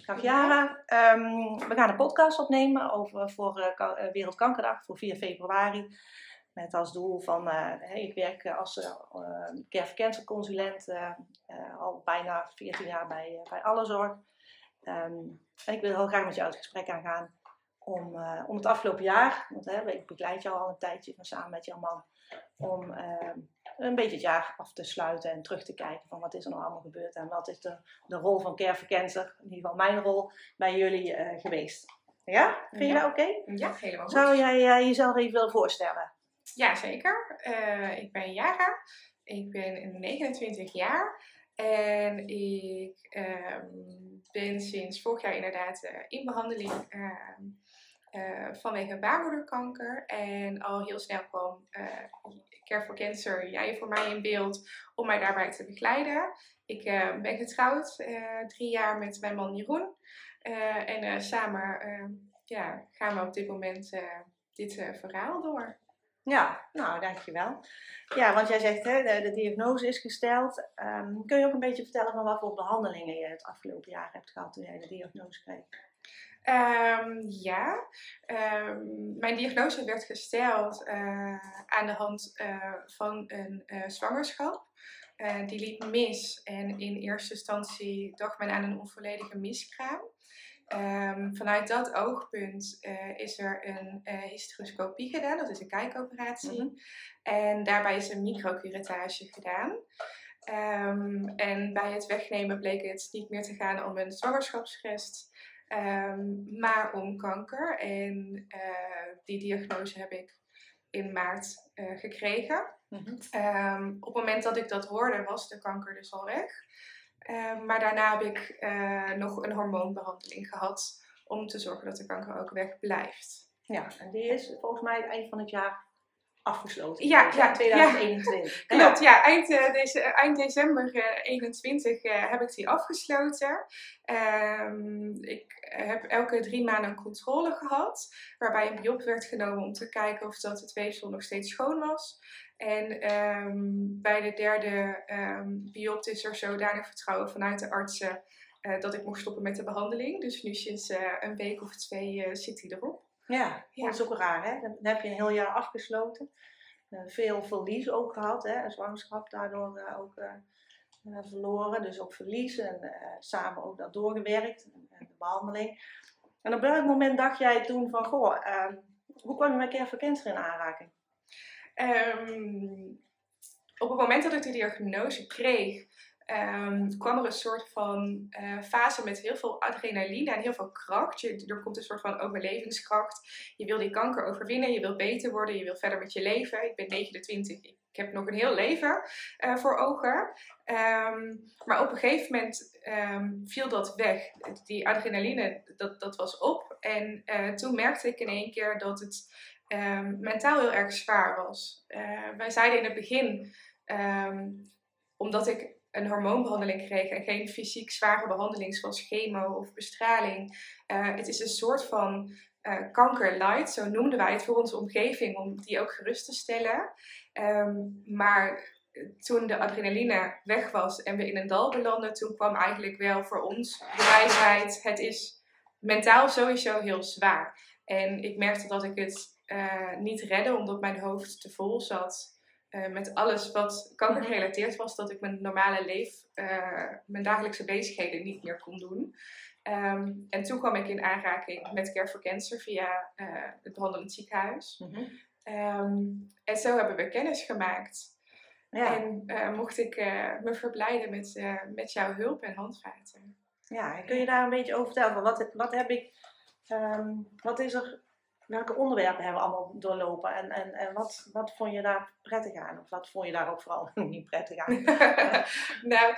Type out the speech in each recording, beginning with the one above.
Dag Jara. Ehm, we gaan een podcast opnemen over, voor uh, Wereldkankerdag, voor 4 februari. Met als doel van, uh, ik werk als uh, care consulent al bijna 14 jaar bij, bij Allezorg. Um, en ik wil heel graag met jou het gesprek aangaan om, om het afgelopen jaar, want ik begeleid jou al een tijdje samen met jouw man, om ehm, een beetje het jaar af te sluiten en terug te kijken van wat is er nou allemaal gebeurd en wat is de, de rol van Care for Cancer, in ieder geval mijn rol bij jullie uh, geweest. Ja? Vind je dat oké? Ja, helemaal goed. Zou jij uh, jezelf even willen voorstellen? Ja, zeker. Uh, ik ben Jara. Ik ben 29 jaar. En ik ehm, ben sinds vorig jaar inderdaad in behandeling ehm, uh, vanwege baarmoederkanker. En al heel snel kwam uh, Care for Cancer, jij voor mij in beeld, om mij daarbij te begeleiden. Ik uh, ben getrouwd, drie jaar met mijn man Jeroen. en samen ja, gaan we op dit moment dit verhaal door. Ja, nou dankjewel. Ja, want jij zegt hè, de, diagnose is gesteld. Um, kun je ook een beetje vertellen van wat voor behandelingen je het afgelopen jaar hebt gehad toen jij de diagnose kreeg? Um, ja, um, mijn diagnose werd gesteld uh, aan de hand uh, van een uh, zwangerschap. die liep mis en in eerste instantie dacht men aan een onvolledige miskraam. Um, vanuit dat oogpunt is er een hysteroscopie gedaan, dat is een kijkoperatie. Mm -hmm. En daarbij is een microcurettage gedaan. Um, en bij het wegnemen bleek het niet meer te gaan om een zwangerschapsrest, Um, maar om kanker. En uh, die diagnose heb ik in maart uh, gekregen. Mm -hmm. um, op het moment dat ik dat hoorde, was de kanker dus al weg. Um, maar daarna heb ik uh, nog een hormoonbehandeling gehad om te zorgen dat de kanker ook weg blijft. Ja, en die is volgens mij het eind van het jaar afgesloten. Ja, ja 2021. Ja. Klopt, ja. Eind, uh, deze, eind december 2021 uh, uh, heb ik die afgesloten. Um, ik heb elke drie maanden een controle gehad, waarbij een biop werd genomen om te kijken of dat het weefsel nog steeds schoon was. En um, bij de derde um, is er zodanig vertrouwen vanuit de artsen uh, dat ik mocht stoppen met de behandeling. Dus nu sinds uh, een week of twee uh, zit hij erop. Ja, ja, dat is ook raar hè. Dan heb je een heel jaar afgesloten. veel verlies ook gehad, hè. Een zwangerschap daardoor ook verloren. Dus ook verlies en samen ook dat doorgewerkt. En de behandeling. En op welk moment dacht jij toen van, goh, hoe kwam je met Care for Cancer in aanraking? Um, op het moment dat ik de diagnose kreeg, um, kwam er een soort van uh, fase met heel veel adrenaline en heel veel kracht. Er komt een soort van overlevingskracht. Je wil die kanker overwinnen, je wil beter worden, je wil verder met je leven. Ik ben 29, ik heb nog een heel leven uh, voor ogen. Um, maar op een gegeven moment um, viel dat weg. Die adrenaline, dat, dat was op. En uh, toen merkte ik in één keer dat het mentaal heel erg zwaar was. Wij zeiden in het begin, omdat ik een hormoonbehandeling kreeg en geen fysiek zware behandeling zoals chemo of bestraling. Uh, het is een soort van uh, kanker light, zo noemden wij het voor onze omgeving, om die ook gerust te stellen. Um, maar toen de adrenaline weg was en we in een dal belanden, toen kwam eigenlijk wel voor ons de wijsheid, het is mentaal sowieso heel zwaar. En ik merkte dat ik het uh, niet redde, omdat mijn hoofd te vol zat uh, met alles wat kanker gerelateerd was, dat ik mijn normale leef, uh, mijn dagelijkse bezigheden niet meer kon doen. Um, en toen kwam ik in aanraking met Care for Cancer via het behandelend ziekenhuis. Mm -hmm. um, en zo hebben we kennis gemaakt. Ja. En mocht ik me verblijden met, met jouw hulp en handvaten. Ja, kun je daar een beetje over vertellen? Wat, wat heb ik, um, wat is er welke onderwerpen hebben we allemaal doorlopen en, en, en wat, wat vond je daar prettig aan? Of wat vond je daar ook vooral niet prettig aan? nou,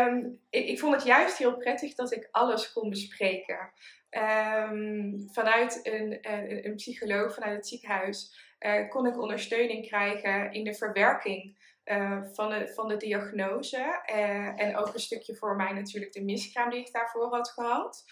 um, ik, vond het juist heel prettig dat ik alles kon bespreken. Um, vanuit een, een, psycholoog, vanuit het ziekenhuis, uh, kon ik ondersteuning krijgen in de verwerking uh, van, de, van de diagnose. Uh, en ook een stukje voor mij natuurlijk de miskraam die ik daarvoor had gehad.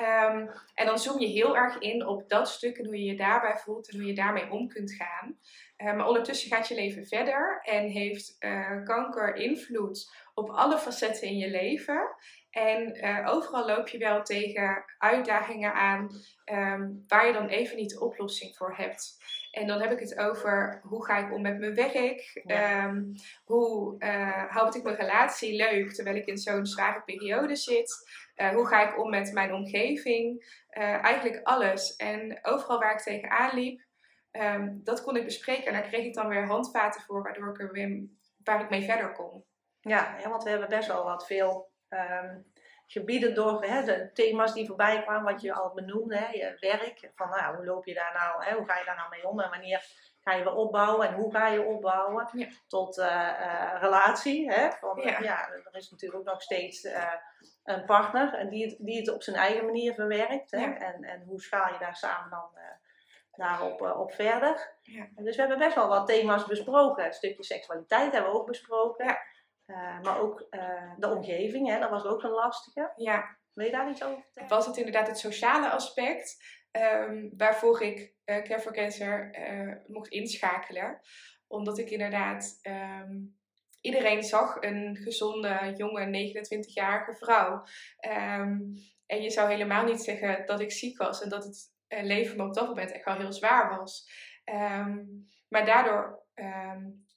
Um, en dan zoom je heel erg in op dat stuk en hoe je je daarbij voelt en hoe je daarmee om kunt gaan. Uh, maar ondertussen gaat je leven verder en heeft uh, kanker invloed op alle facetten in je leven. En eh, overal loop je wel tegen uitdagingen aan ehm, waar je dan even niet de oplossing voor hebt. En dan heb ik het over hoe ga ik om met mijn werk? Ehm, hoe uh, houd ik mijn relatie leuk terwijl ik in zo'n zware periode zit? Uh, hoe ga ik om met mijn omgeving? eigenlijk alles. En overal waar ik tegenaan liep, um, dat kon ik bespreken. En daar kreeg ik dan weer handvaten voor, waardoor ik er weer, waar ik mee verder kon. Ja want we hebben best wel wat veel um, gebieden door hè, de thema's die voorbij kwamen, wat je al benoemde, hè, je werk. Van nou, hoe loop je daar nou, hè, hoe ga je daar nou mee om en wanneer ga je weer opbouwen en hoe ga je opbouwen. Ja. Tot uh, uh, relatie. Hè, van, ja. ja. er is natuurlijk ook nog steeds uh, een partner en die, het, die het op zijn eigen manier verwerkt. Hè, ja. en, en hoe schaal je daar samen dan daarop op verder. Dus we hebben best wel wat thema's besproken. Een stukje seksualiteit hebben we ook besproken. Uh, maar ook uh, de omgeving, hè, dat was ook een lastige. Ja. Wil je daar iets over vertellen? Was het inderdaad het sociale aspect um, waarvoor ik uh, Care for Cancer mocht inschakelen. Omdat ik inderdaad um, iedereen zag een gezonde, jonge, 29-jarige vrouw. Um, en je zou helemaal niet zeggen dat ik ziek was en dat het leven me op dat moment echt wel heel zwaar was. maar daardoor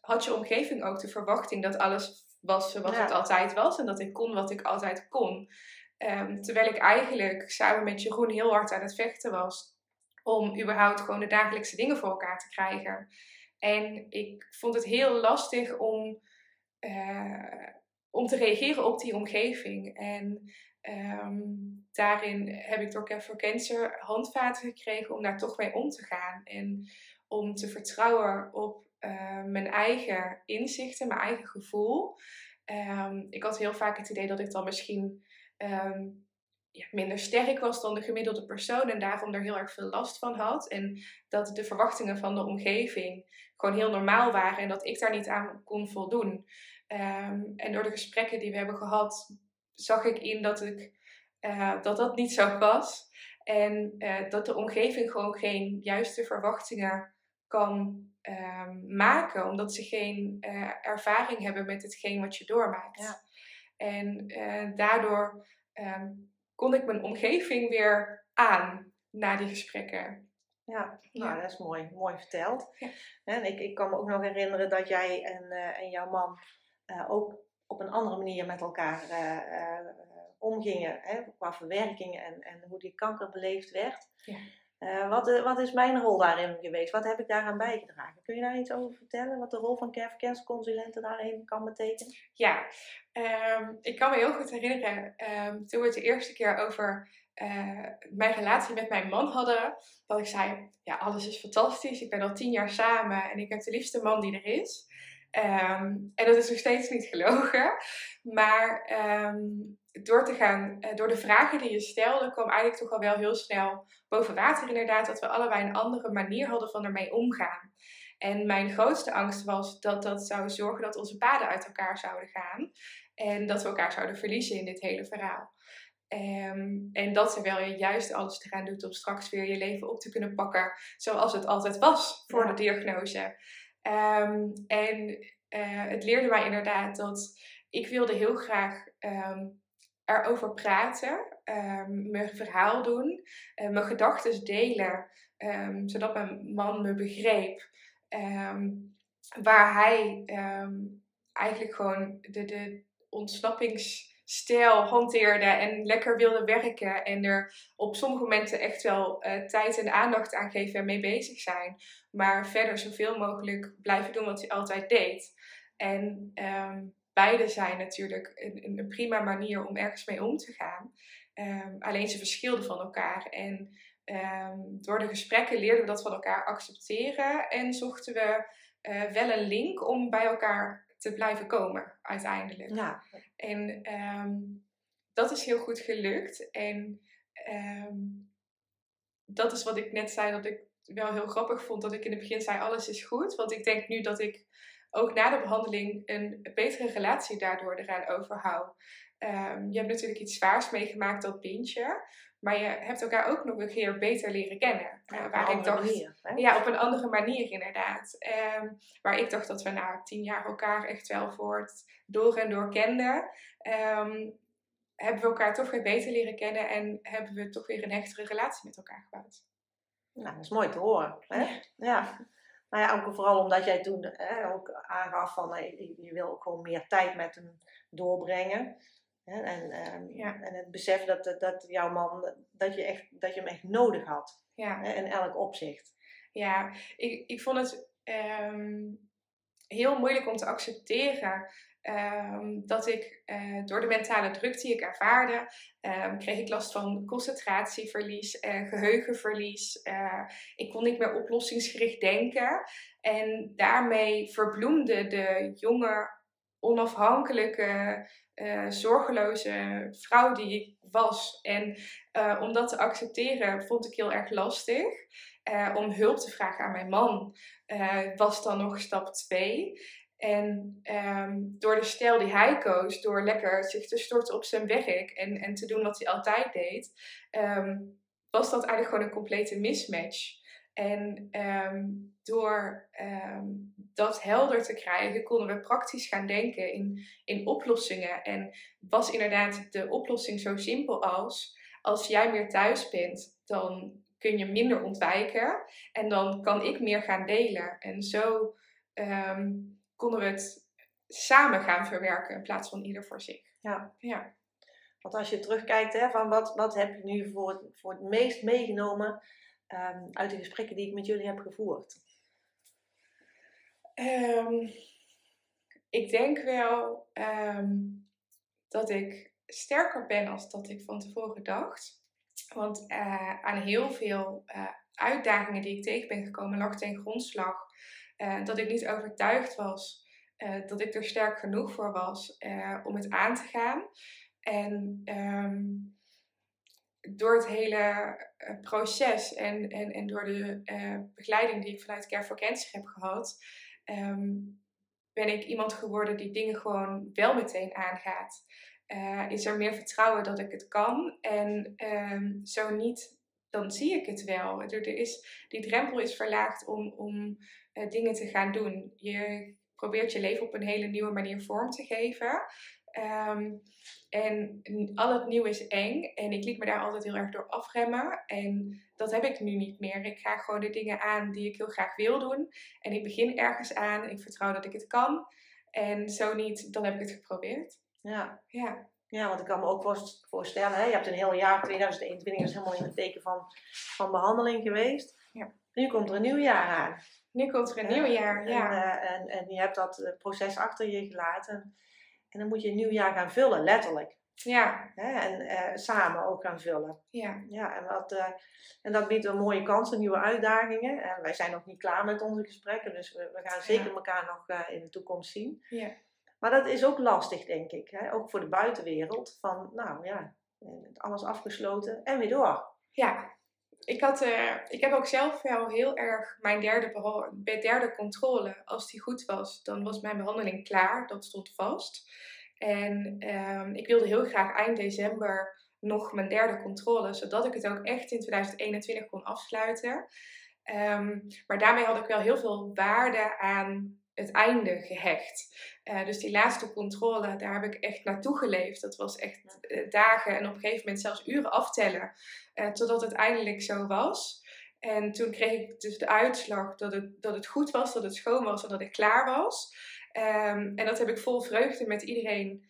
had je omgeving ook de verwachting dat alles was zoals ja. het altijd was. En dat ik kon wat ik altijd kon. Um, terwijl ik eigenlijk samen met Jeroen heel hard aan het vechten was. Om überhaupt gewoon de dagelijkse dingen voor elkaar te krijgen. En ik vond het heel lastig om, uh, om te reageren op die omgeving. En um, daarin heb ik door Care for Cancer handvaten gekregen om daar toch mee om te gaan. En om te vertrouwen op uh, mijn eigen inzichten, mijn eigen gevoel. Um, ik had heel vaak het idee dat ik dan misschien um, ja, minder sterk was dan de gemiddelde persoon en daarom er heel erg veel last van had. En dat de verwachtingen van de omgeving gewoon heel normaal waren en dat ik daar niet aan kon voldoen. Um, en door de gesprekken die we hebben gehad, zag ik in dat ik, uh, dat, dat niet zo was. En uh, dat de omgeving gewoon geen juiste verwachtingen kan um, maken, omdat ze geen uh, ervaring hebben met hetgeen wat je doormaakt. Ja. En uh, daardoor um, kon ik mijn omgeving weer aan na die gesprekken. Ja, nou, ja. dat is mooi, mooi verteld. Ja. En ik, ik kan me ook nog herinneren dat jij en, uh, en jouw man ook op een andere manier met elkaar omgingen, hè, qua verwerking en, en hoe die kanker beleefd werd. Ja. Uh, wat, uh, wat, is mijn rol daarin geweest? Wat heb ik daaraan bijgedragen? Kun je daar iets over vertellen? Wat de rol van care consulenten daarin kan betekenen? Ja, um, ik kan me heel goed herinneren um, toen we het de eerste keer over uh, mijn relatie met mijn man hadden. Dat ik zei, ja alles is fantastisch. Ik ben al tien jaar samen en ik heb de liefste man die er is. Um, en dat is nog steeds niet gelogen. Maar door te gaan, uh, door de vragen die je stelde, kwam eigenlijk toch al wel heel snel boven water inderdaad dat we allebei een andere manier hadden van ermee omgaan. En mijn grootste angst was dat dat zou zorgen dat onze paden uit elkaar zouden gaan. En dat we elkaar zouden verliezen in dit hele verhaal. Um, en dat terwijl je juist alles eraan doet om straks weer je leven op te kunnen pakken zoals het altijd was voor de diagnose. Um, en uh, het leerde mij inderdaad dat ik wilde heel graag um, erover praten, um, mijn verhaal doen, uh, mijn gedachten delen, um, zodat mijn man me begreep. Um, waar hij eigenlijk gewoon de, de ontsnappingsstijl hanteerde en lekker wilde werken en er op sommige momenten echt wel uh, tijd en aandacht aan geven en mee bezig zijn. Maar verder zoveel mogelijk blijven doen wat hij altijd deed. En beide zijn natuurlijk een, een, prima manier om ergens mee om te gaan. Um, alleen ze verschilden van elkaar. En um, door de gesprekken leerden we dat van elkaar accepteren en zochten we uh, wel een link om bij elkaar te blijven komen uiteindelijk. Ja. En um, dat is heel goed gelukt. En dat is wat ik net zei, dat ik wel heel grappig vond dat ik in het begin zei alles is goed. Want ik denk nu dat ik ook na de behandeling een betere relatie daardoor eraan overhoud. Um, je hebt natuurlijk iets zwaars meegemaakt, dat pintje. Maar je hebt elkaar ook nog een keer beter leren kennen. Ja, uh, waar ik dacht, manier, ja, op een andere manier inderdaad. Um, waar ik dacht dat we na tien jaar elkaar echt wel voor het door en door kenden. Um, hebben we elkaar toch weer beter leren kennen en hebben we toch weer een hechtere relatie met elkaar gebouwd. Nou, dat is mooi te horen. Hè? Ja. Nou ja, ook vooral omdat jij toen hè, ook aangaf van je, wil ook gewoon meer tijd met hem doorbrengen. Hè? En, ehm, Ja. en het besef dat, dat, jouw man, dat je, echt, dat je hem echt nodig had. Ja. Hè? In elk opzicht. Ja, ik, ik vond het ehm, heel moeilijk om te accepteren ehm, dat ik eh, door de mentale druk die ik ervaarde, ehm, kreeg ik last van concentratieverlies, eh, geheugenverlies. eh, ik kon niet meer oplossingsgericht denken. En daarmee verbloemde de jonge, onafhankelijke, zorgeloze vrouw die ik was. En om dat te accepteren vond ik heel erg lastig. Om hulp te vragen aan mijn man was dan nog stap 2. En ehm, door de stijl die hij koos, door lekker zich te storten op zijn werk en, en te doen wat hij altijd deed, ehm, was dat eigenlijk gewoon een complete mismatch. En ehm, door dat helder te krijgen, konden we praktisch gaan denken in, in oplossingen. En was inderdaad de oplossing zo simpel als: als jij meer thuis bent, dan kun je minder ontwijken. En dan kan ik meer gaan delen. En zo konden we het samen gaan verwerken in plaats van ieder voor zich. Ja. Ja. Want als je terugkijkt, hè, van wat, wat heb je nu voor het, voor het meest meegenomen ehm, uit de gesprekken die ik met jullie heb gevoerd? Ehm, ik denk wel ehm, dat ik sterker ben als dat ik van tevoren dacht. Want eh, aan heel veel eh, uitdagingen die ik tegen ben gekomen lag ten grondslag eh, dat ik niet overtuigd was eh, dat ik er sterk genoeg voor was eh, om het aan te gaan. En ehm, door het hele proces en, en, en door de begeleiding die ik vanuit Care for Cancer heb gehad, ehm, ben ik iemand geworden die dingen gewoon wel meteen aangaat. Is er meer vertrouwen dat ik het kan en ehm, zo niet, dan zie ik het wel. Er is, die drempel is verlaagd om, om eh, dingen te gaan doen. Je probeert je leven op een hele nieuwe manier vorm te geven. Ehm, en al het nieuw is eng en ik liet me daar altijd heel erg door afremmen. En dat heb ik nu niet meer. Ik ga gewoon de dingen aan die ik heel graag wil doen. En ik begin ergens aan. Ik vertrouw dat ik het kan. En zo niet, dan heb ik het geprobeerd. Ja. Ja, Ja, want ik kan me ook voorst- voorstellen, hè, je hebt een heel jaar, 2021 is helemaal in het teken van, van behandeling geweest. Ja. Nu komt er een nieuw jaar aan. Nu komt er een hè? nieuw jaar. En, Ja, eh, en, en je hebt dat eh, proces achter je gelaten. En dan moet je een nieuw jaar gaan vullen, letterlijk. ja, Hè? En eh, samen ook gaan vullen. ja. Ja, en, wat, eh, en dat biedt een mooie kansen, nieuwe uitdagingen. En wij zijn nog niet klaar met onze gesprekken, dus we, we gaan zeker Ja. elkaar nog eh, in de toekomst zien. ja. Maar dat is ook lastig, denk ik. Hè? Ook voor de buitenwereld. Van, nou ja, eh, alles afgesloten en weer door. Ja, ik, had, eh, ik heb ook zelf wel heel erg mijn derde, bij derde controle. Als die goed was, dan was mijn behandeling klaar. Dat stond vast. En ehm, ik wilde heel graag eind december nog mijn derde controle, zodat ik het ook echt in 2021 kon afsluiten. Ehm, maar daarmee had ik wel heel veel waarde aan het einde gehecht. Eh, dus die laatste controle, daar heb ik echt naartoe geleefd. Dat was echt eh, dagen en op een gegeven moment zelfs uren aftellen. eh, totdat het eindelijk zo was. En toen kreeg ik dus de uitslag dat het, dat het goed was, dat het schoon was en dat ik klaar was. Ehm, en dat heb ik vol vreugde met iedereen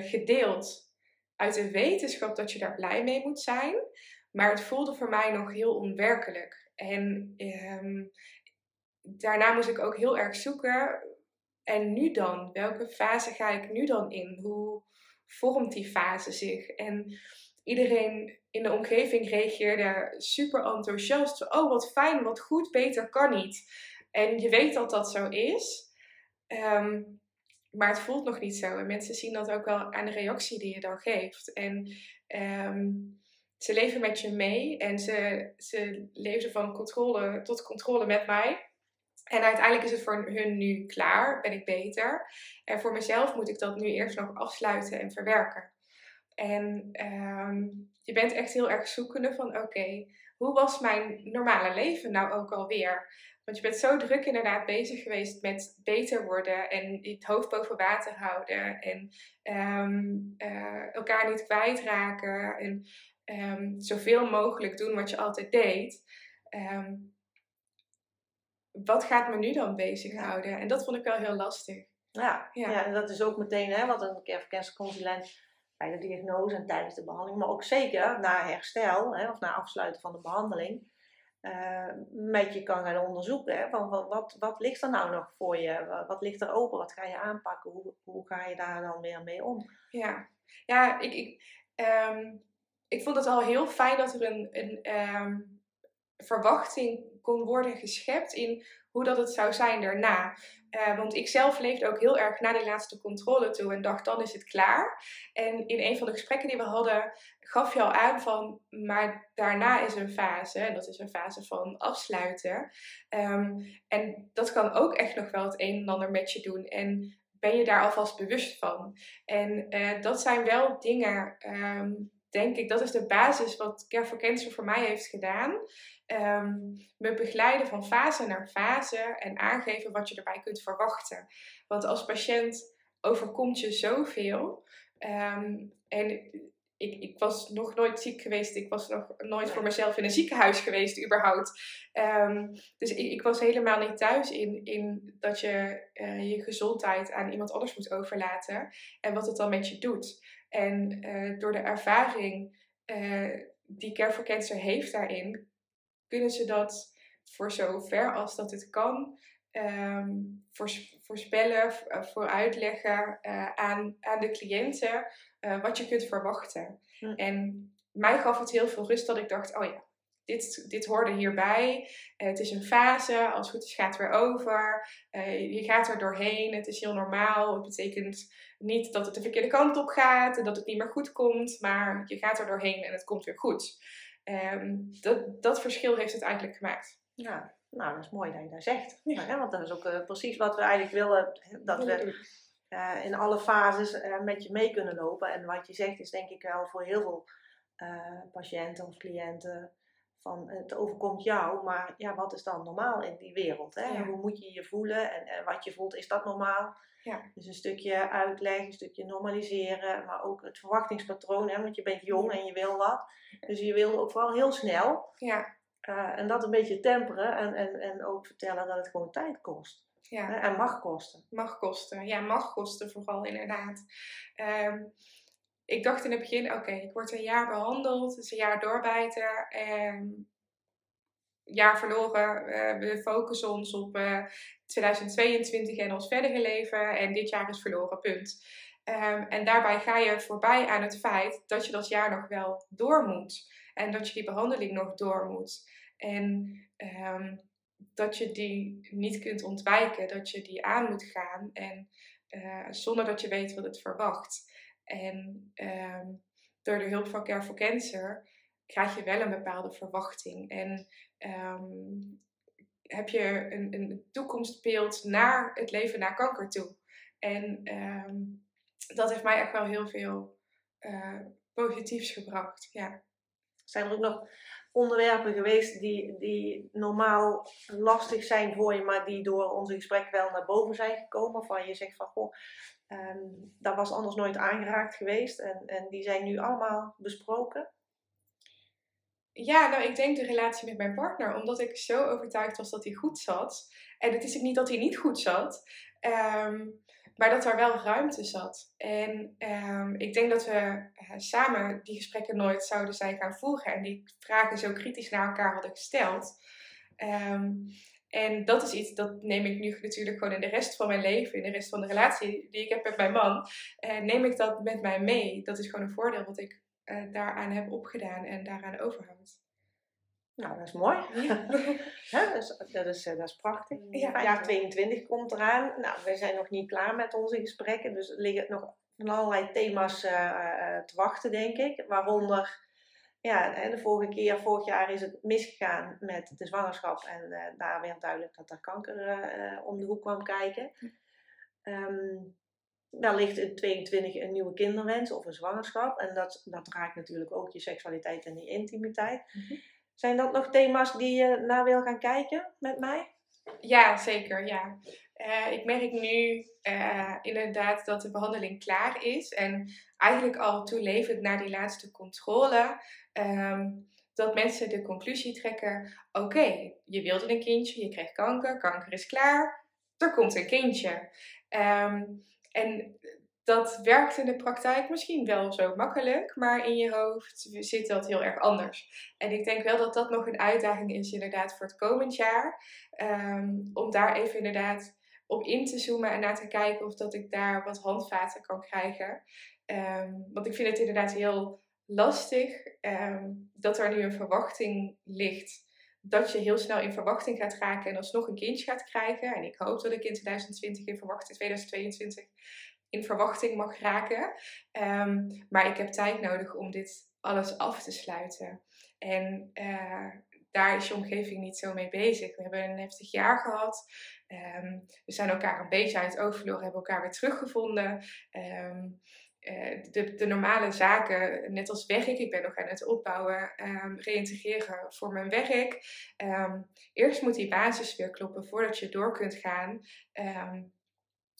gedeeld. Uit de wetenschap dat je daar blij mee moet zijn. Maar het voelde voor mij nog heel onwerkelijk. En ehm, daarna moest ik ook heel erg zoeken. En nu dan? Welke fase ga ik nu dan in? Hoe vormt die fase zich? En iedereen in de omgeving reageerde super enthousiast. Oh, wat fijn, wat goed, beter kan niet. En je weet dat dat zo is. Ehm, maar het voelt nog niet zo. En mensen zien dat ook wel aan de reactie die je dan geeft. En ehm, ze leven met je mee en ze, ze leven van controle tot controle met mij. En uiteindelijk is het voor hun nu klaar, ben ik beter. En voor mezelf moet ik dat nu eerst nog afsluiten en verwerken. En ehm, je bent echt heel erg zoekende van oké, hoe was mijn normale leven nou ook alweer? Want je bent zo druk inderdaad bezig geweest met beter worden en het hoofd boven water houden en ehm, eh, elkaar niet kwijtraken en um, zoveel mogelijk doen wat je altijd deed. Wat gaat me nu dan bezighouden? En dat vond ik wel heel lastig. Ja, ja. ja en dat is ook meteen hè, wat een consulent bij de diagnose en tijdens de behandeling, maar ook zeker na herstel hè, of na afsluiten van de behandeling, uh, met je kan gaan onderzoeken. Hè, van, wat, wat ligt er nou nog voor je? Wat ligt er open? Wat ga je aanpakken? Hoe, hoe ga je daar dan weer mee om? Ja, ja ik, ik, ehm, ik vond het al heel fijn dat er een, een ehm, verwachting kon worden geschept in hoe dat het zou zijn daarna. Uh, want ik zelf leefde ook heel erg naar die laatste controle toe en dacht dan is het klaar. En in een van de gesprekken die we hadden gaf je al aan van, maar daarna is een fase en dat is een fase van afsluiten. Um, en dat kan ook echt nog wel het een en ander met je doen. En ben je daar alvast bewust van? En uh, dat zijn wel dingen, um, denk ik, dat is de basis wat Care for Cancer voor mij heeft gedaan me begeleiden van fase naar fase en aangeven wat je erbij kunt verwachten. Want als patiënt overkomt je zoveel. Um, en ik, ik, was nog nooit ziek geweest. Ik was nog nooit voor mezelf in een ziekenhuis geweest, überhaupt. Um, dus ik, ik, was helemaal niet thuis in, in dat je uh, je gezondheid aan iemand anders moet overlaten. En wat het dan met je doet. En uh, door de ervaring uh, die Care for Cancer heeft daarin, kunnen ze dat voor zover als dat het kan um, voorspellen, uh, vooruitleggen uh, aan, aan de cliënten wat je kunt verwachten. Hm. En mij gaf het heel veel rust dat ik dacht, oh ja, dit, dit hoorde hierbij. het is een fase, als het goed is gaat het weer over. je gaat er doorheen, het is heel normaal. Het betekent niet dat het de verkeerde kant op gaat en dat het niet meer goed komt, maar je gaat er doorheen en het komt weer goed. Um, dat, dat verschil heeft het eigenlijk gemaakt. Ja, nou, dat is mooi dat je dat zegt. Ja. want dat is ook uh, precies wat we eigenlijk willen. Dat we in alle fases met je mee kunnen lopen. En wat je zegt is denk ik wel voor heel veel patiënten of cliënten van het overkomt jou, maar ja, wat is dan normaal in die wereld? Hè? Ja. Hoe moet je je voelen en, en, wat je voelt, is dat normaal? Ja. Dus een stukje uitleg, een stukje normaliseren, maar ook het verwachtingspatroon, hè? want je bent jong en je wil wat. Dus je wil ook vooral heel snel. Ja. Uh, en dat een beetje temperen en, en, en ook vertellen dat het gewoon tijd kost. Ja. Hè? En mag kosten. Mag kosten, ja, mag kosten vooral inderdaad. Um, ik dacht in het begin, oké, ik word een jaar behandeld, is een jaar doorbijten. En jaar verloren. Uh, we focussen ons op uh, eh, 2022 en ons verdere leven. En dit jaar is verloren, punt. Um, en daarbij ga je voorbij aan het feit dat je dat jaar nog wel door moet. En dat je die behandeling nog door moet. En um, dat je die niet kunt ontwijken, dat je die aan moet gaan. En uh, zonder dat je weet wat het verwacht. En um, door de hulp van Care for Cancer krijg je wel een bepaalde verwachting. En um, heb je een, een toekomstbeeld naar het leven na kanker toe. En um, dat heeft mij echt wel heel veel uh, positiefs gebracht. Ja. Zijn er ook nog onderwerpen geweest die, die normaal lastig zijn voor je, maar die door onze gesprek wel naar boven zijn gekomen? Van je zegt van, goh, um, dat was anders nooit aangeraakt geweest en, en die zijn nu allemaal besproken? Ja, nou ik denk de relatie met mijn partner, omdat ik zo overtuigd was dat hij goed zat. En het is niet dat hij niet goed zat, um, maar dat er wel ruimte zat. En um, ik denk dat we uh, samen die gesprekken nooit zouden zijn gaan voeren en die vragen zo kritisch naar elkaar hadden gesteld. Um, en dat is iets, dat neem ik nu natuurlijk gewoon in de rest van mijn leven, in de rest van de relatie die ik heb met mijn man, uh, neem ik dat met mij mee. Dat is gewoon een voordeel wat ik uh, daaraan heb opgedaan en daaraan overhoud. Nou, dat is mooi. Ja. dat, is, dat, is, eh, dat is prachtig. Ja, jaar 22 komt eraan. Nou, wij zijn nog niet klaar met onze gesprekken, dus er liggen nog van allerlei thema's uh, te wachten, denk ik. Waaronder ja, de vorige keer, vorig jaar is het misgegaan met de zwangerschap. En uh, daar werd duidelijk dat er kanker uh, om de hoek kwam kijken. Um, wellicht in 22 een nieuwe kinderwens of een zwangerschap. En dat, dat raakt natuurlijk ook je seksualiteit en je intimiteit. Mhm. Zijn dat nog thema's die je naar wil gaan kijken met mij? Ja, zeker. Ja. Eh, ik merk nu eh, inderdaad dat de behandeling klaar is. En eigenlijk al toelevend naar die laatste controle. Ehm, dat mensen de conclusie trekken: oké, je wilde een kindje, je kreeg kanker, kanker is klaar, er komt een kindje. Ehm, en dat werkt in de praktijk misschien wel zo makkelijk, maar in je hoofd zit dat heel erg anders. En ik denk wel dat dat nog een uitdaging is, inderdaad, voor het komend jaar. Ehm, om daar even inderdaad op in te zoomen en naar te kijken of dat ik daar wat handvaten kan krijgen. Want ik vind het inderdaad heel lastig ehm, dat er nu een verwachting ligt. Dat je heel snel in verwachting gaat raken en alsnog een kindje gaat krijgen. En ik hoop dat ik in 2020 in verwachting, 2022 in verwachting mag raken. Ehm, maar ik heb tijd nodig om dit alles af te sluiten. En eh, daar is je omgeving niet zo mee bezig. We hebben een heftig jaar gehad. Ehm, we zijn elkaar een beetje uit het oog verloren, hebben elkaar weer teruggevonden. De, de normale zaken, net als werk, ik ben nog aan het opbouwen, um, reïntegreren voor mijn werk. eerst moet die basis weer kloppen voordat je door kunt gaan.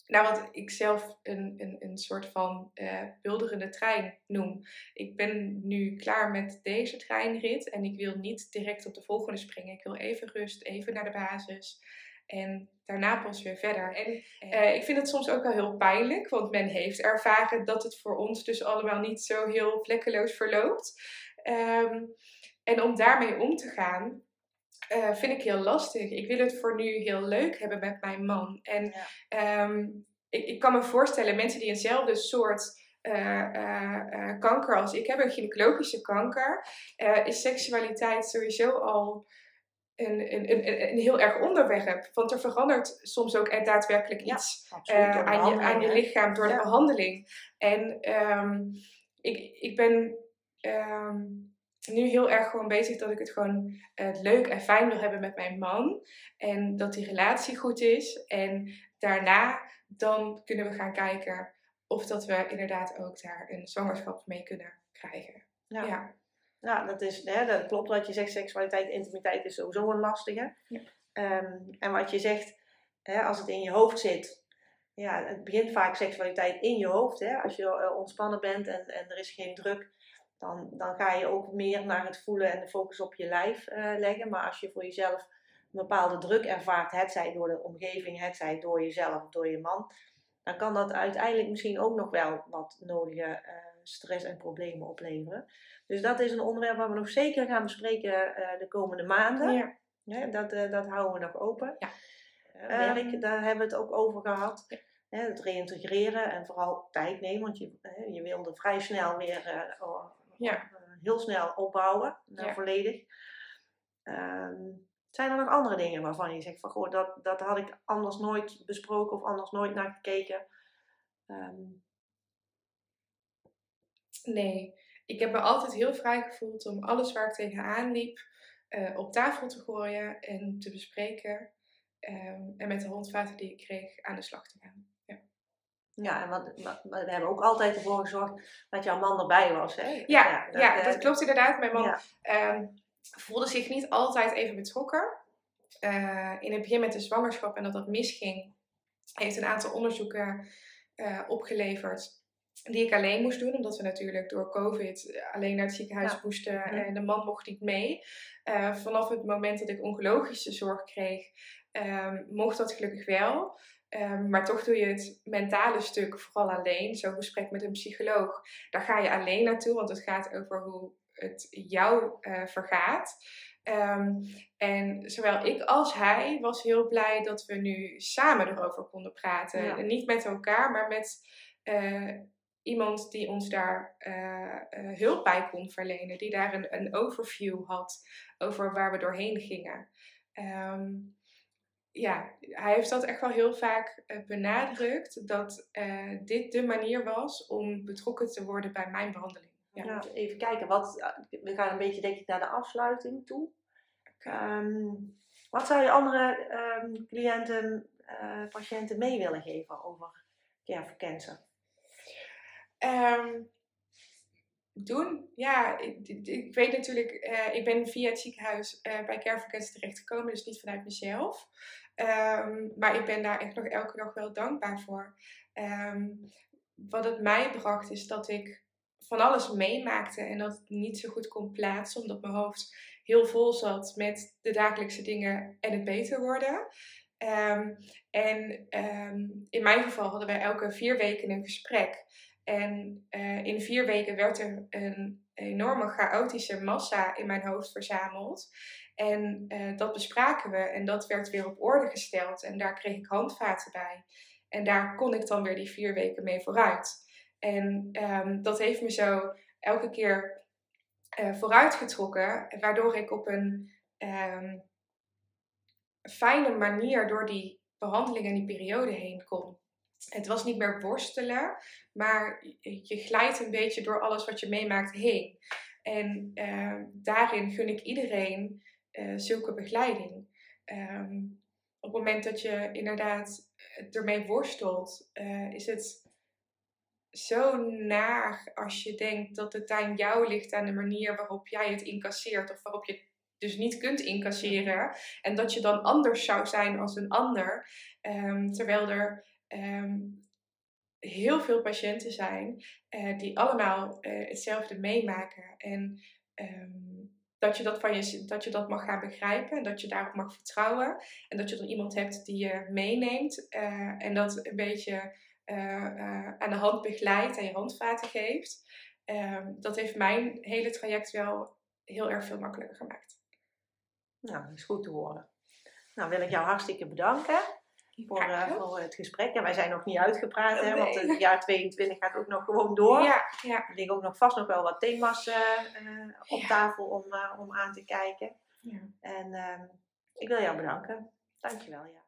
Nou, wat ik zelf een, een, een soort van uh, bulderende trein noem. Ik ben nu klaar met deze treinrit en ik wil niet direct op de volgende springen. Ik wil even rust, even naar de basis en daarna pas weer verder. En uh, ik vind het soms ook wel heel pijnlijk, want men heeft ervaren dat het voor ons dus allemaal niet zo heel vlekkeloos verloopt. Um, en om daarmee om te gaan, uh, vind ik heel lastig. Ik wil het voor nu heel leuk hebben met mijn man. En ja. um, ik, ik, kan me voorstellen, mensen die eenzelfde soort uh, uh, kanker als ik hebben, een gynaecologische kanker, is seksualiteit sowieso al een, een, een, een, heel erg onderwerp. Want er verandert soms ook daadwerkelijk iets ja, aan, je, aan je lichaam door ja. de behandeling. En um, ik, ik ben. Um, nu heel erg gewoon bezig dat ik het gewoon uh, leuk en fijn wil hebben met mijn man. En dat die relatie goed is. En daarna dan kunnen we gaan kijken of dat we inderdaad ook daar een zwangerschap mee kunnen krijgen. Ja. ja. Ja dat, is, hè, dat klopt wat je zegt. Seksualiteit, intimiteit is sowieso een lastige. Ja. Um, en wat je zegt, hè, als het in je hoofd zit, ja, het begint vaak seksualiteit in je hoofd. Hè? Als je ontspannen bent en, en er is geen druk, dan, dan ga je ook meer naar het voelen en de focus op je lijf uh, leggen. Maar als je voor jezelf een bepaalde druk ervaart, het zij door de omgeving, het zij door jezelf, door je man, dan kan dat uiteindelijk misschien ook nog wel wat nodige uh, stress en problemen opleveren. Dus dat is een onderwerp waar we nog zeker gaan bespreken uh, de komende maanden. Ja. dat, uh, dat houden we nog open. Ja. werk, um, daar hebben we het ook over gehad. Ja. het reïntegreren en vooral tijd nemen, want je, je wilde vrij snel weer ja. heel snel opbouwen, ja. volledig. Um, zijn er nog andere dingen waarvan je zegt van goh, dat, dat had ik anders nooit besproken of anders nooit naar gekeken? Um... Nee, ik heb me altijd heel vrij gevoeld om alles waar ik tegenaan liep uh, op tafel te gooien en te bespreken. Um, en met de handvaten die ik kreeg aan de slag te gaan. Ja. Ja, en wat, wat, we hebben ook altijd ervoor gezorgd dat jouw man erbij was. Hè? Ja, ja, dat, ja, dat klopt inderdaad. Mijn man ja. um, voelde zich niet altijd even betrokken. Uh, in het begin met de zwangerschap en dat dat misging, heeft een aantal onderzoeken uh, opgeleverd die ik alleen moest doen, omdat we natuurlijk door COVID alleen naar het ziekenhuis ja. moesten mhm. en de man mocht niet mee. Uh, vanaf het moment dat ik oncologische zorg kreeg, um, mocht dat gelukkig wel. Um, maar toch doe je het mentale stuk vooral alleen. Zo'n gesprek met een psycholoog, daar ga je alleen naartoe, want het gaat over hoe het jou uh, vergaat. Um, en zowel ik als hij was heel blij dat we nu samen erover konden praten. Ja. En niet met elkaar, maar met uh, iemand die ons daar uh, hulp bij kon verlenen. Die daar een, een, overview had over waar we doorheen gingen. Um, ja, hij heeft dat echt wel heel vaak benadrukt. Dat dit de manier was om betrokken te worden bij mijn behandeling. Ja. Nou, even kijken, wat, eh, we gaan een beetje denk ik naar de afsluiting toe. Um, wat zou je andere um, cliënten, patiënten mee willen geven over Care for Cancer? Ehm, doen. Ja, ik, ik weet natuurlijk, uh, ik ben via het ziekenhuis uh, bij Care for Cancer terechtgekomen, dus niet vanuit mezelf. Um, maar ik ben daar echt nog elke dag wel dankbaar voor. Um, wat het mij bracht is dat ik van alles meemaakte en dat het niet zo goed kon plaatsen, omdat mijn hoofd heel vol zat met de dagelijkse dingen en het beter worden. Um, en in mijn geval hadden wij elke vier weken een gesprek. En uh, in vier weken werd er een enorme chaotische massa in mijn hoofd verzameld. En uh, dat bespraken we en dat werd weer op orde gesteld. En daar kreeg ik handvaten bij. En daar kon ik dan weer die vier weken mee vooruit. En um, dat heeft me zo elke keer uh, vooruitgetrokken, waardoor ik op een um, fijne manier door die behandeling en die periode heen kon. Het was niet meer worstelen, maar je glijdt een beetje door alles wat je meemaakt heen. En uh, daarin gun ik iedereen uh, zulke begeleiding. Um, op het moment dat je inderdaad ermee worstelt, uh, is het zo naar als je denkt dat het aan jou ligt, aan de manier waarop jij het incasseert of waarop je het dus niet kunt incasseren. En dat je dan anders zou zijn als een ander. Um, terwijl er um, heel veel patiënten zijn uh, die allemaal uh, hetzelfde meemaken. En um, dat je dat, van je, dat je dat mag gaan begrijpen en dat je daarop mag vertrouwen. En dat je dan iemand hebt die je meeneemt uh, en dat een beetje aan de hand begeleidt en je handvaten geeft. Um, dat heeft mijn hele traject wel heel erg veel makkelijker gemaakt. Nou, dat is goed te horen. Nou, wil ik jou hartstikke bedanken voor, uh, voor het gesprek. En wij zijn nog niet uitgepraat, hè, want het jaar 22 gaat ook nog gewoon door. Ja, ja. Er liggen ook nog vast nog wel wat thema's uh, uh, op ja. tafel om, om aan te kijken. Ja. En ehm, ik wil jou bedanken. Dankjewel. Ja.